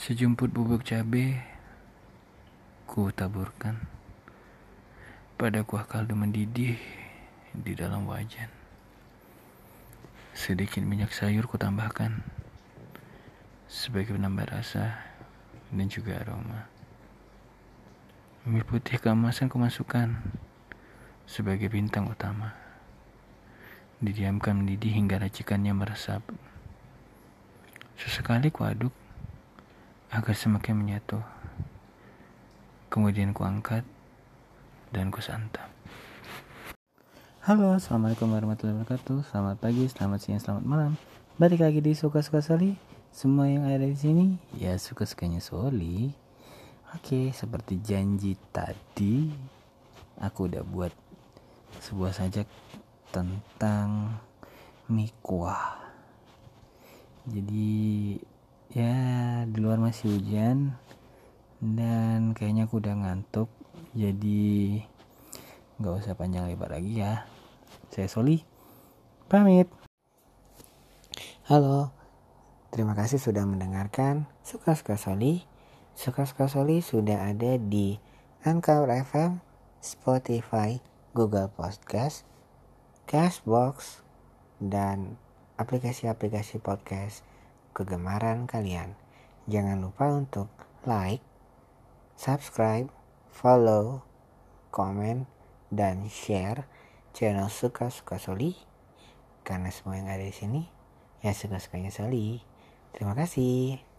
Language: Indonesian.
Sejumput bubuk cabai ku taburkan pada kuah kaldu mendidih di dalam wajan. Sedikit minyak sayur ku tambahkan sebagai penambah rasa dan juga aroma. Mie putih keemasan ku masukkan sebagai bintang utama. Didiamkan mendidih hingga racikannya meresap. Sesekali ku aduk agar semakin menyatu. Kemudian ku angkat dan ku santap. Halo, assalamualaikum warahmatullahi wabarakatuh. Selamat pagi, selamat siang, selamat malam. Balik lagi di suka-suka Soli. Semua yang ada di sini, ya suka-sukanya Soli. Oke, seperti janji tadi, aku udah buat sebuah sajak tentang mie kuah jadi ya di luar masih hujan dan kayaknya aku udah ngantuk jadi nggak usah panjang lebar lagi ya. Saya Soli pamit. Halo terima kasih sudah mendengarkan suka-suka Soli. Suka-suka Soli sudah ada di Anchor FM Spotify Google Podcast Cashbox dan aplikasi-aplikasi podcast kegemaran kalian. Jangan lupa untuk like, subscribe, follow, komen, dan share channel Suka-Suka Soli. Karena semua yang ada di sini, ya suka-sukanya Soli. Terima kasih.